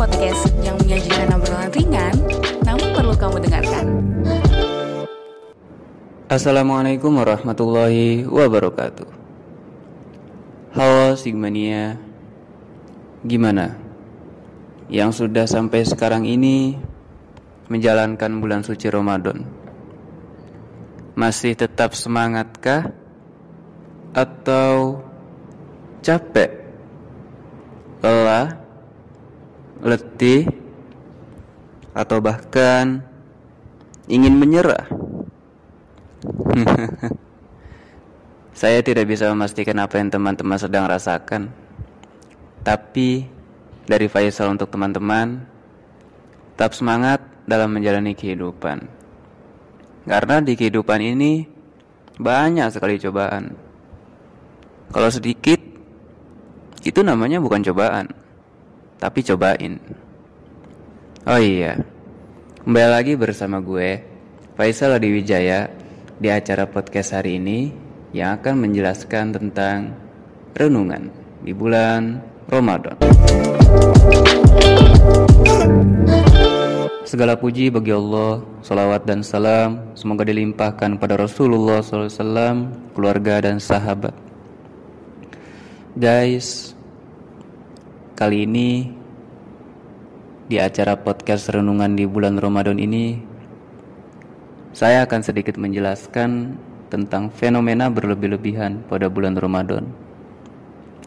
podcast yang menyajikan obrolan ringan, namun perlu kamu dengarkan. Assalamualaikum warahmatullahi wabarakatuh. Halo Sigmania, gimana? Yang sudah sampai sekarang ini menjalankan bulan suci Ramadan, masih tetap semangatkah? Atau capek, lelah, letih, atau bahkan ingin menyerah? Saya tidak bisa memastikan apa yang teman-teman sedang rasakan. Tapi dari Faisal untuk teman-teman, tetap semangat dalam menjalani kehidupan. Karena di kehidupan ini banyak sekali cobaan. Kalau sedikit, itu namanya bukan cobaan, tapi cobain. Oh iya, kembali lagi bersama gue, Faisal Adiwijaya, di acara podcast hari ini yang akan menjelaskan tentang renungan di bulan Ramadan. Segala puji bagi Allah, salawat dan salam semoga dilimpahkan pada Rasulullah SAW, keluarga dan sahabat. Guys, kali ini di acara podcast renungan di bulan Ramadan ini, saya akan sedikit menjelaskan tentang fenomena berlebih-lebihan pada bulan Ramadan.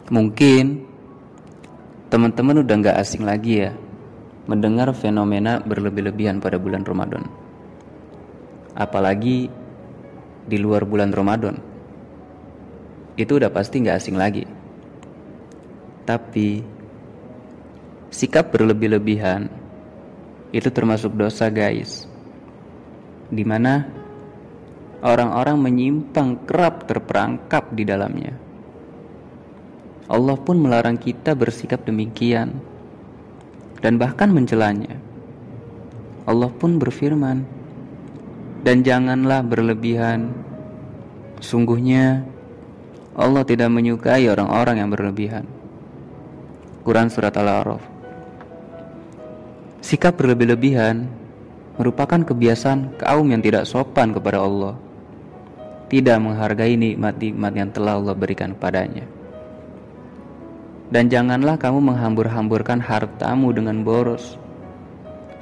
Mungkin teman-teman udah nggak asing lagi ya mendengar fenomena berlebih-lebihan pada bulan Ramadan. Apalagi di luar bulan Ramadan. Itu udah pasti nggak asing lagi. Tapi sikap berlebih-lebihan itu termasuk dosa guys. Di mana orang-orang menyimpang kerap terperangkap di dalamnya. Allah pun melarang kita bersikap demikian dan bahkan mencelanya. Allah pun berfirman, "Dan janganlah berlebihan. Sungguhnya Allah tidak menyukai orang-orang yang berlebihan." Quran Surat Al-A'raf Sikap berlebih-lebihan merupakan kebiasaan kaum yang tidak sopan kepada Allah Tidak menghargai nikmat-nikmat yang telah Allah berikan padanya. Dan janganlah kamu menghambur-hamburkan hartamu dengan boros.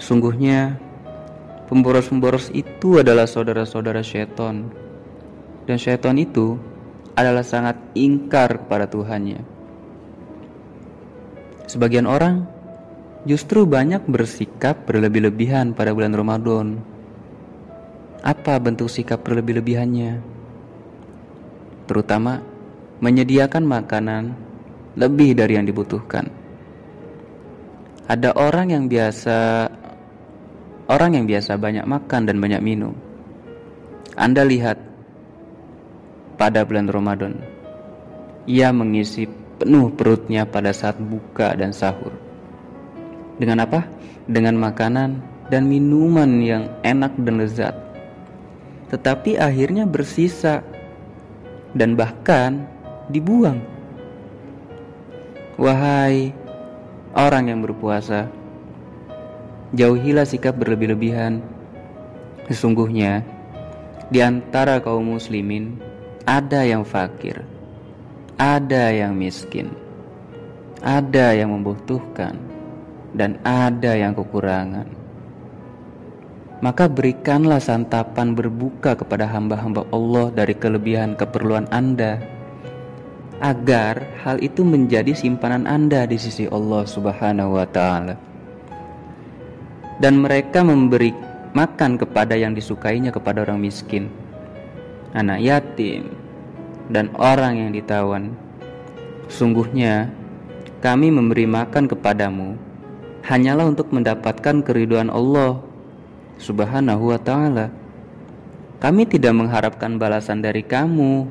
Sungguhnya Pemboros-pemboros itu adalah saudara-saudara syaitan Dan syaitan itu adalah sangat ingkar kepada Tuhannya. Sebagian orang justru banyak bersikap berlebih-lebihan pada bulan Ramadan. Apa bentuk sikap berlebih-lebihannya? Terutama menyediakan makanan lebih dari yang dibutuhkan. Ada orang yang biasa orang yang biasa banyak makan dan banyak minum. Anda lihat pada bulan Ramadan, ia mengisi penuh perutnya pada saat buka dan sahur. Dengan apa? Dengan makanan dan minuman yang enak dan lezat. Tetapi akhirnya bersisa dan bahkan dibuang. Wahai orang yang berpuasa, jauhilah sikap berlebih-lebihan. Sesungguhnya di antara kaum muslimin ada yang fakir ada yang miskin, ada yang membutuhkan, dan ada yang kekurangan. Maka berikanlah santapan berbuka kepada hamba-hamba Allah dari kelebihan keperluan Anda, agar hal itu menjadi simpanan Anda di sisi Allah Subhanahu wa Ta'ala, dan mereka memberi makan kepada yang disukainya kepada orang miskin, anak yatim, dan orang yang ditawan. Sungguhnya, kami memberi makan kepadamu hanyalah untuk mendapatkan keriduan Allah Subhanahu wa Ta'ala. Kami tidak mengharapkan balasan dari kamu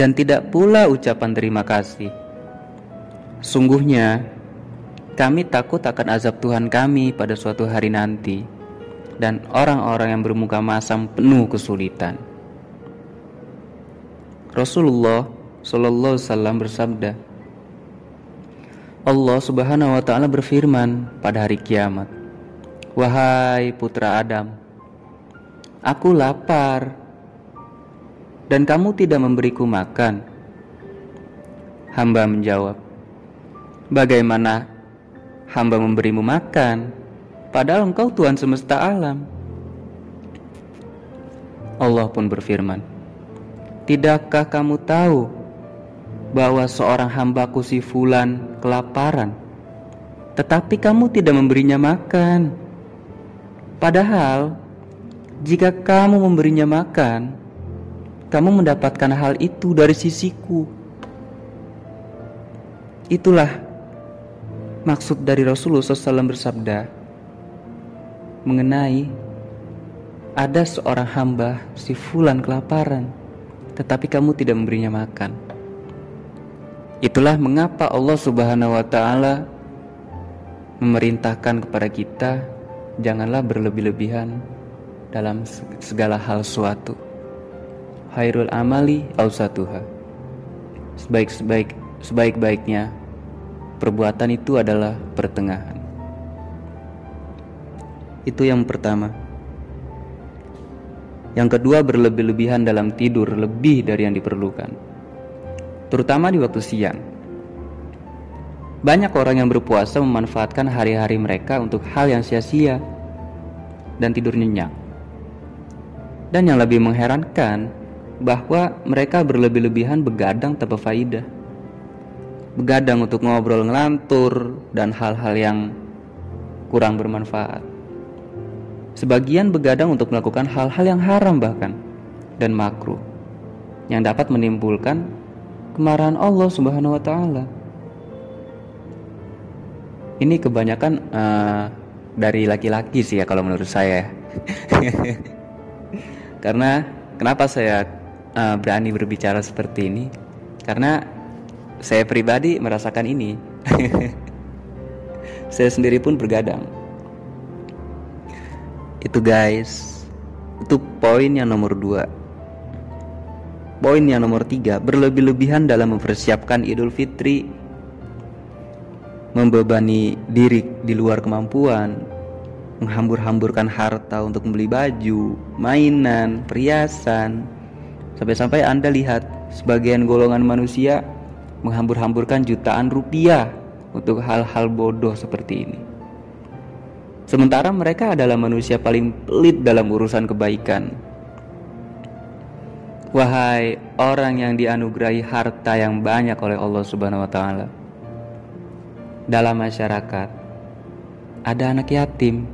dan tidak pula ucapan terima kasih. Sungguhnya, kami takut akan azab Tuhan kami pada suatu hari nanti dan orang-orang yang bermuka masam penuh kesulitan. Rasulullah Shallallahu Alaihi Wasallam bersabda, Allah Subhanahu wa taala berfirman pada hari kiamat, "Wahai putra Adam, aku lapar dan kamu tidak memberiku makan." Hamba menjawab, "Bagaimana hamba memberimu makan, padahal engkau Tuhan semesta alam?" Allah pun berfirman, "Tidakkah kamu tahu bahwa seorang hambaku si Fulan kelaparan, tetapi kamu tidak memberinya makan. Padahal, jika kamu memberinya makan, kamu mendapatkan hal itu dari sisiku. Itulah maksud dari Rasulullah SAW bersabda mengenai ada seorang hamba si Fulan kelaparan, tetapi kamu tidak memberinya makan. Itulah mengapa Allah Subhanahu wa taala memerintahkan kepada kita janganlah berlebih-lebihan dalam segala hal suatu. Hairul amali ausatuha. Sebaik-sebaik sebaik-baiknya perbuatan itu adalah pertengahan. Itu yang pertama. Yang kedua berlebih-lebihan dalam tidur lebih dari yang diperlukan terutama di waktu siang. Banyak orang yang berpuasa memanfaatkan hari-hari mereka untuk hal yang sia-sia dan tidur nyenyak. Dan yang lebih mengherankan, bahwa mereka berlebih-lebihan begadang tanpa faidah. Begadang untuk ngobrol ngelantur dan hal-hal yang kurang bermanfaat. Sebagian begadang untuk melakukan hal-hal yang haram bahkan dan makruh yang dapat menimbulkan kemarahan Allah Subhanahu wa taala. Ini kebanyakan uh, dari laki-laki sih ya kalau menurut saya. Karena kenapa saya uh, berani berbicara seperti ini? Karena saya pribadi merasakan ini. saya sendiri pun bergadang. Itu guys, itu poin yang nomor dua Poin yang nomor tiga, berlebih-lebihan dalam mempersiapkan Idul Fitri, membebani diri di luar kemampuan, menghambur-hamburkan harta untuk membeli baju, mainan, perhiasan, sampai-sampai Anda lihat sebagian golongan manusia menghambur-hamburkan jutaan rupiah untuk hal-hal bodoh seperti ini. Sementara mereka adalah manusia paling pelit dalam urusan kebaikan, Wahai orang yang dianugerahi harta yang banyak oleh Allah Subhanahu wa taala. Dalam masyarakat ada anak yatim.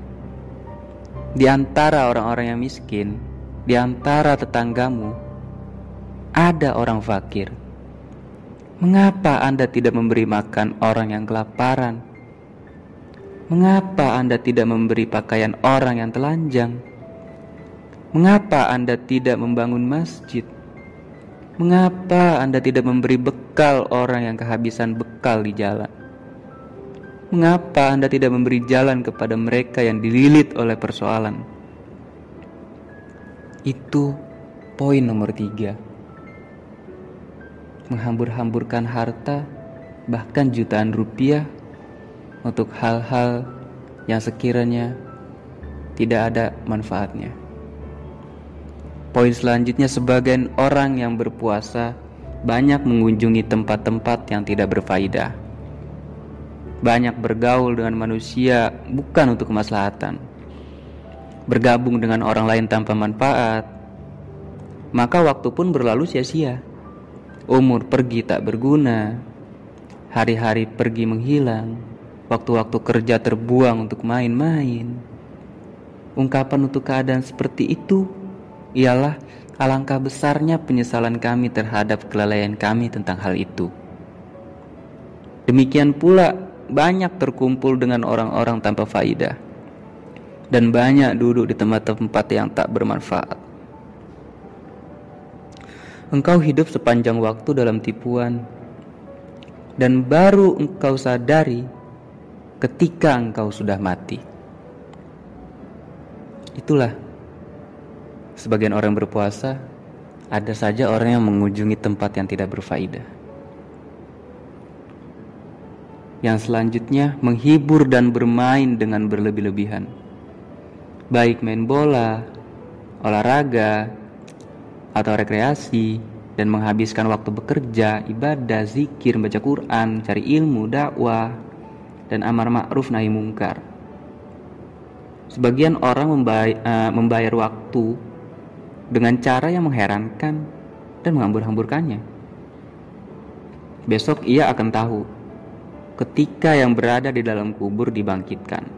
Di antara orang-orang yang miskin, di antara tetanggamu ada orang fakir. Mengapa Anda tidak memberi makan orang yang kelaparan? Mengapa Anda tidak memberi pakaian orang yang telanjang? Mengapa Anda tidak membangun masjid? Mengapa Anda tidak memberi bekal orang yang kehabisan bekal di jalan? Mengapa Anda tidak memberi jalan kepada mereka yang dililit oleh persoalan? Itu poin nomor tiga. Menghambur-hamburkan harta, bahkan jutaan rupiah, untuk hal-hal yang sekiranya tidak ada manfaatnya. Poin selanjutnya sebagian orang yang berpuasa banyak mengunjungi tempat-tempat yang tidak berfaedah. Banyak bergaul dengan manusia bukan untuk kemaslahatan. Bergabung dengan orang lain tanpa manfaat. Maka waktu pun berlalu sia-sia. Umur pergi tak berguna. Hari-hari pergi menghilang. Waktu-waktu kerja terbuang untuk main-main. Ungkapan untuk keadaan seperti itu ialah alangkah besarnya penyesalan kami terhadap kelalaian kami tentang hal itu. Demikian pula banyak terkumpul dengan orang-orang tanpa faidah dan banyak duduk di tempat-tempat yang tak bermanfaat. Engkau hidup sepanjang waktu dalam tipuan dan baru engkau sadari ketika engkau sudah mati. Itulah Sebagian orang berpuasa, ada saja orang yang mengunjungi tempat yang tidak berfaedah. yang selanjutnya menghibur dan bermain dengan berlebih-lebihan. Baik main bola, olahraga, atau rekreasi, dan menghabiskan waktu bekerja, ibadah, zikir, baca Quran, cari ilmu, dakwah, dan amar ma'ruf nahi mungkar. Sebagian orang membayar, uh, membayar waktu dengan cara yang mengherankan dan menghambur-hamburkannya. Besok ia akan tahu ketika yang berada di dalam kubur dibangkitkan,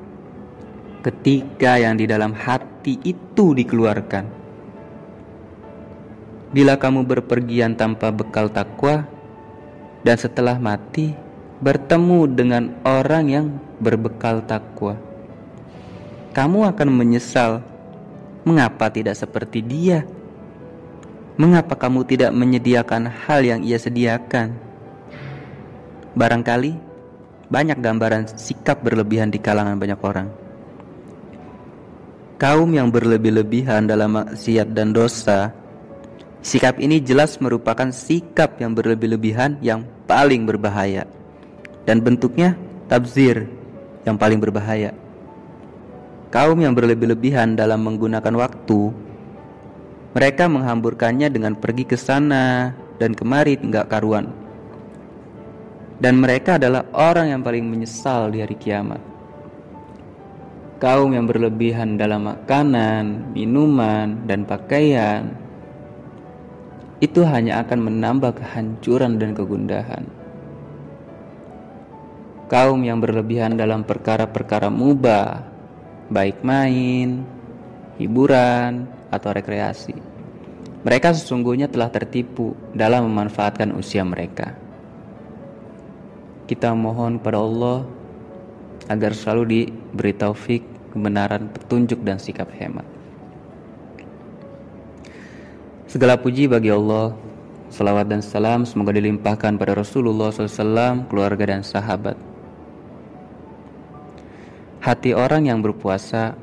ketika yang di dalam hati itu dikeluarkan. Bila kamu berpergian tanpa bekal takwa, dan setelah mati bertemu dengan orang yang berbekal takwa, kamu akan menyesal. Mengapa tidak seperti dia? Mengapa kamu tidak menyediakan hal yang ia sediakan? Barangkali banyak gambaran sikap berlebihan di kalangan banyak orang. Kaum yang berlebih-lebihan dalam maksiat dan dosa, sikap ini jelas merupakan sikap yang berlebih-lebihan yang paling berbahaya. Dan bentuknya tabzir yang paling berbahaya. Kaum yang berlebih-lebihan dalam menggunakan waktu, mereka menghamburkannya dengan pergi ke sana dan kemari enggak karuan dan mereka adalah orang yang paling menyesal di hari kiamat. Kaum yang berlebihan dalam makanan, minuman, dan pakaian itu hanya akan menambah kehancuran dan kegundahan. Kaum yang berlebihan dalam perkara-perkara mubah, baik main, hiburan, atau rekreasi, mereka sesungguhnya telah tertipu dalam memanfaatkan usia mereka kita mohon pada Allah agar selalu diberi taufik, kebenaran, petunjuk dan sikap hemat. Segala puji bagi Allah, salawat dan salam semoga dilimpahkan pada Rasulullah SAW, keluarga dan sahabat. Hati orang yang berpuasa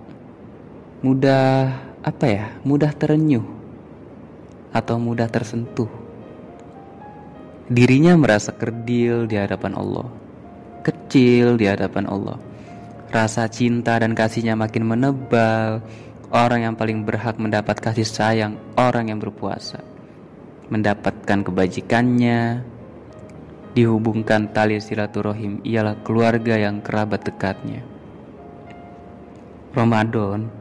mudah apa ya? Mudah terenyuh atau mudah tersentuh dirinya merasa kerdil di hadapan Allah, kecil di hadapan Allah. Rasa cinta dan kasihnya makin menebal. Orang yang paling berhak mendapat kasih sayang, orang yang berpuasa, mendapatkan kebajikannya, dihubungkan tali silaturahim ialah keluarga yang kerabat dekatnya. Ramadan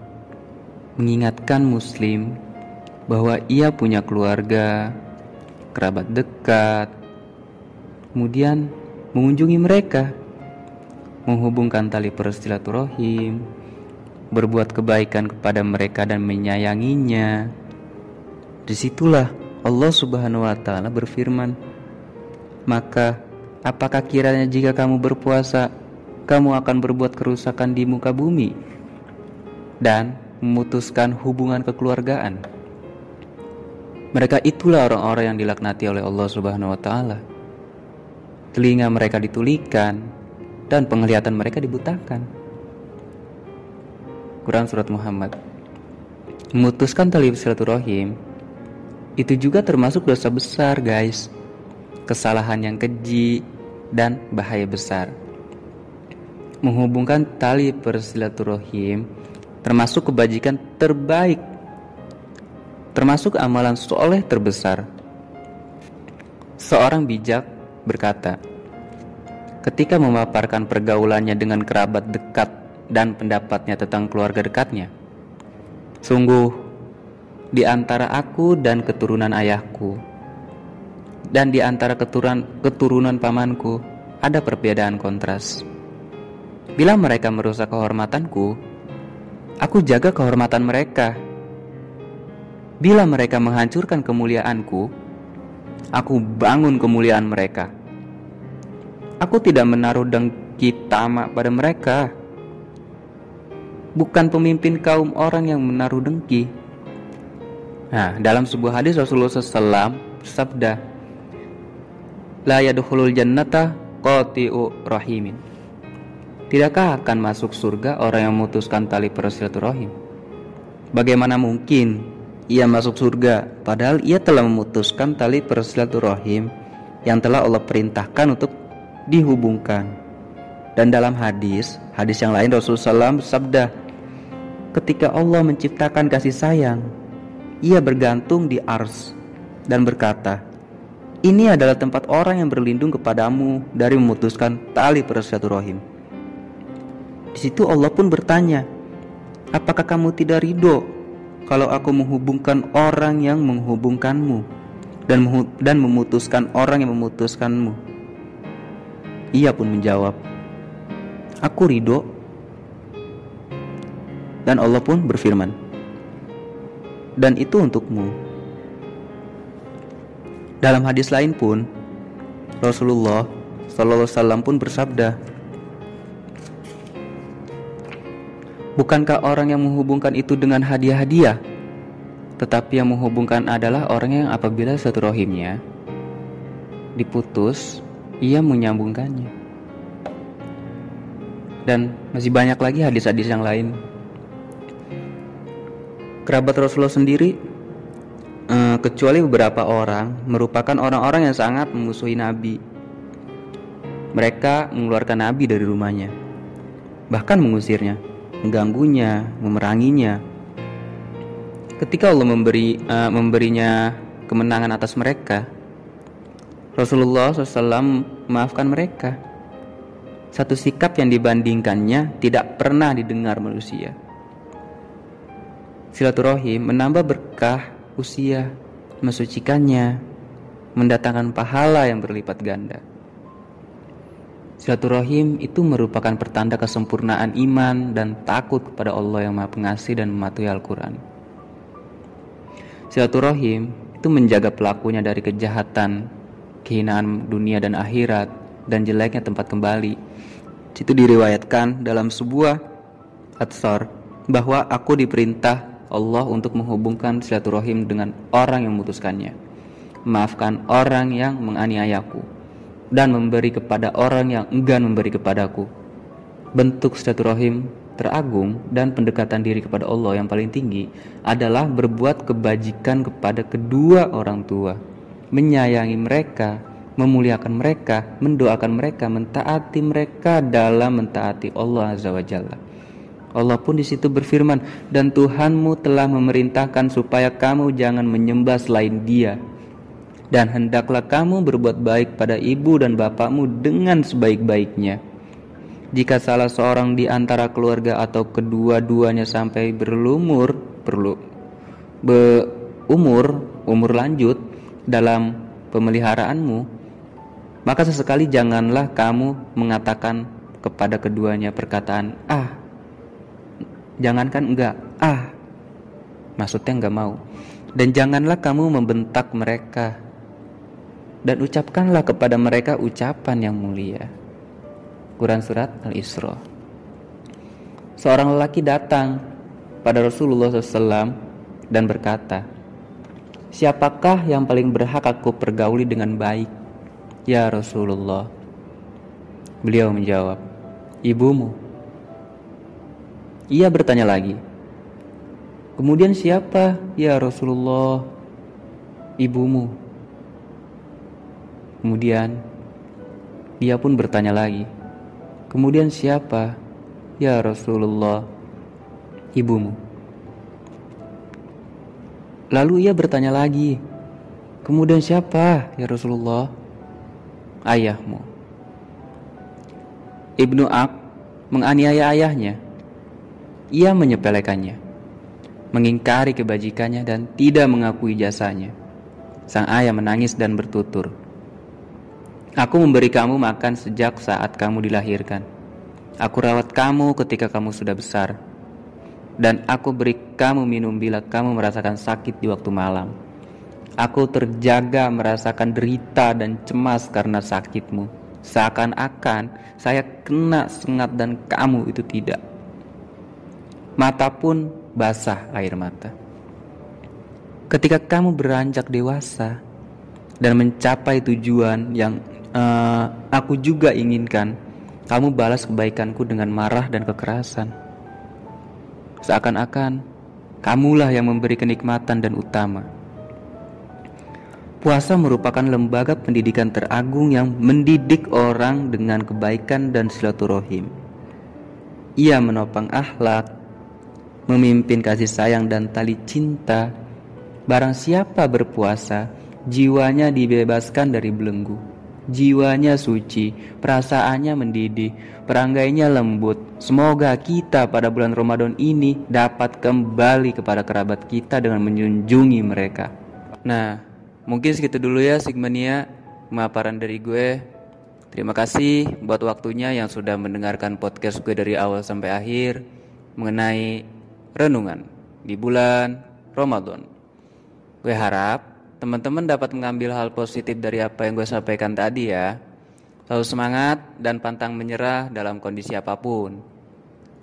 mengingatkan Muslim bahwa ia punya keluarga, kerabat dekat, kemudian mengunjungi mereka, menghubungkan tali persilaturahim, berbuat kebaikan kepada mereka dan menyayanginya. Di situlah Allah Subhanahu wa Ta'ala berfirman, "Maka, apakah kiranya jika kamu berpuasa, kamu akan berbuat kerusakan di muka bumi dan memutuskan hubungan kekeluargaan?" Mereka itulah orang-orang yang dilaknati oleh Allah Subhanahu wa Ta'ala telinga mereka ditulikan, dan penglihatan mereka dibutakan. Quran Surat Muhammad Memutuskan tali silaturahim Itu juga termasuk dosa besar guys Kesalahan yang keji dan bahaya besar Menghubungkan tali persilaturahim Termasuk kebajikan terbaik Termasuk amalan soleh terbesar Seorang bijak berkata, ketika memaparkan pergaulannya dengan kerabat dekat dan pendapatnya tentang keluarga dekatnya, sungguh di antara aku dan keturunan ayahku dan di antara keturunan keturunan pamanku ada perbedaan kontras. Bila mereka merusak kehormatanku, aku jaga kehormatan mereka. Bila mereka menghancurkan kemuliaanku, aku bangun kemuliaan mereka. Aku tidak menaruh dengki tamak pada mereka. Bukan pemimpin kaum orang yang menaruh dengki. Nah, dalam sebuah hadis Rasulullah SAW sabda, La yadkhulul jannata qati'u rahimin. Tidakkah akan masuk surga orang yang memutuskan tali persilaturahim? Bagaimana mungkin ia masuk surga padahal ia telah memutuskan tali persilaturahim yang telah Allah perintahkan untuk dihubungkan. Dan dalam hadis, hadis yang lain Rasulullah SAW bersabda, ketika Allah menciptakan kasih sayang, ia bergantung di ars dan berkata, ini adalah tempat orang yang berlindung kepadamu dari memutuskan tali persilaturahim. Di situ Allah pun bertanya, apakah kamu tidak ridho kalau aku menghubungkan orang yang menghubungkanmu dan dan memutuskan orang yang memutuskanmu? Ia pun menjawab, aku ridho. Dan Allah pun berfirman, dan itu untukmu. Dalam hadis lain pun, Rasulullah Sallallahu Alaihi Wasallam pun bersabda, Bukankah orang yang menghubungkan itu dengan hadiah-hadiah? Tetapi yang menghubungkan adalah orang yang apabila satu rohimnya diputus, ia menyambungkannya. Dan masih banyak lagi hadis-hadis yang lain. Kerabat Rasulullah sendiri, eh, kecuali beberapa orang, merupakan orang-orang yang sangat memusuhi Nabi. Mereka mengeluarkan Nabi dari rumahnya, bahkan mengusirnya mengganggunya, memeranginya. Ketika Allah memberi uh, memberinya kemenangan atas mereka, Rasulullah SAW memaafkan mereka. Satu sikap yang dibandingkannya tidak pernah didengar manusia. Silaturahim menambah berkah usia, mensucikannya, mendatangkan pahala yang berlipat ganda. Silaturahim itu merupakan pertanda kesempurnaan iman dan takut kepada Allah yang Maha Pengasih dan mematuhi Al-Quran. Silaturahim itu menjaga pelakunya dari kejahatan, kehinaan dunia dan akhirat, dan jeleknya tempat kembali. Itu diriwayatkan dalam sebuah atsar bahwa aku diperintah Allah untuk menghubungkan silaturahim dengan orang yang memutuskannya. Maafkan orang yang menganiayaku dan memberi kepada orang yang enggan memberi kepadaku. Bentuk silaturahim teragung dan pendekatan diri kepada Allah yang paling tinggi adalah berbuat kebajikan kepada kedua orang tua, menyayangi mereka, memuliakan mereka, mendoakan mereka, mentaati mereka dalam mentaati Allah Azza wa Jalla. Allah pun di situ berfirman, "Dan Tuhanmu telah memerintahkan supaya kamu jangan menyembah selain Dia." Dan hendaklah kamu berbuat baik pada ibu dan bapakmu dengan sebaik-baiknya. Jika salah seorang di antara keluarga atau kedua-duanya sampai berlumur, perlu umur, umur lanjut dalam pemeliharaanmu, maka sesekali janganlah kamu mengatakan kepada keduanya perkataan ah, jangankan enggak, ah, maksudnya enggak mau. Dan janganlah kamu membentak mereka dan ucapkanlah kepada mereka ucapan yang mulia. Quran Surat Al-Isra Seorang lelaki datang pada Rasulullah SAW dan berkata, Siapakah yang paling berhak aku pergauli dengan baik? Ya Rasulullah. Beliau menjawab, Ibumu. Ia bertanya lagi, Kemudian siapa? Ya Rasulullah, ibumu. Kemudian dia pun bertanya lagi, "Kemudian siapa?" "Ya Rasulullah, ibumu." Lalu ia bertanya lagi, "Kemudian siapa, ya Rasulullah?" "Ayahmu." Ibnu Ak menganiaya ayahnya. Ia menyepelekannya, mengingkari kebajikannya dan tidak mengakui jasanya. Sang ayah menangis dan bertutur, Aku memberi kamu makan sejak saat kamu dilahirkan. Aku rawat kamu ketika kamu sudah besar. Dan aku beri kamu minum bila kamu merasakan sakit di waktu malam. Aku terjaga merasakan derita dan cemas karena sakitmu. Seakan-akan saya kena sengat dan kamu itu tidak. Mata pun basah air mata. Ketika kamu beranjak dewasa dan mencapai tujuan yang uh, aku juga inginkan kamu balas kebaikanku dengan marah dan kekerasan. Seakan-akan kamulah yang memberi kenikmatan dan utama. Puasa merupakan lembaga pendidikan teragung yang mendidik orang dengan kebaikan dan silaturahim. Ia menopang akhlak, memimpin kasih sayang dan tali cinta. Barang siapa berpuasa, jiwanya dibebaskan dari belenggu. Jiwanya suci, perasaannya mendidih, peranggainya lembut. Semoga kita pada bulan Ramadan ini dapat kembali kepada kerabat kita dengan menjunjungi mereka. Nah, Mungkin segitu dulu ya Sigmania Maparan dari gue Terima kasih buat waktunya yang sudah mendengarkan podcast gue dari awal sampai akhir Mengenai renungan di bulan Ramadan Gue harap teman-teman dapat mengambil hal positif dari apa yang gue sampaikan tadi ya Selalu semangat dan pantang menyerah dalam kondisi apa pun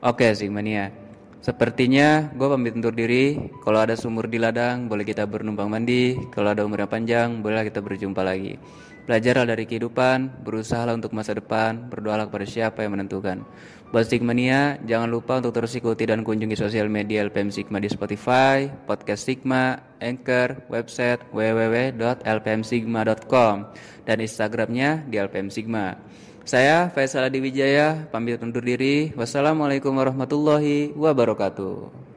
Oke Sigmania Sepertinya gue pamit undur diri. Kalau ada sumur di ladang, boleh kita bernumpang mandi. Kalau ada umur yang panjang, bolehlah kita berjumpa lagi. Belajarlah dari kehidupan, berusahalah untuk masa depan, berdoalah kepada siapa yang menentukan. Buat Sigmania, jangan lupa untuk terus ikuti dan kunjungi sosial media LPM Sigma di Spotify, podcast Sigma, Anchor, website www.lpmsigma.com, dan Instagramnya di LPM Sigma. Saya Faisal Adi Wijaya, pamit undur diri. Wassalamualaikum warahmatullahi wabarakatuh.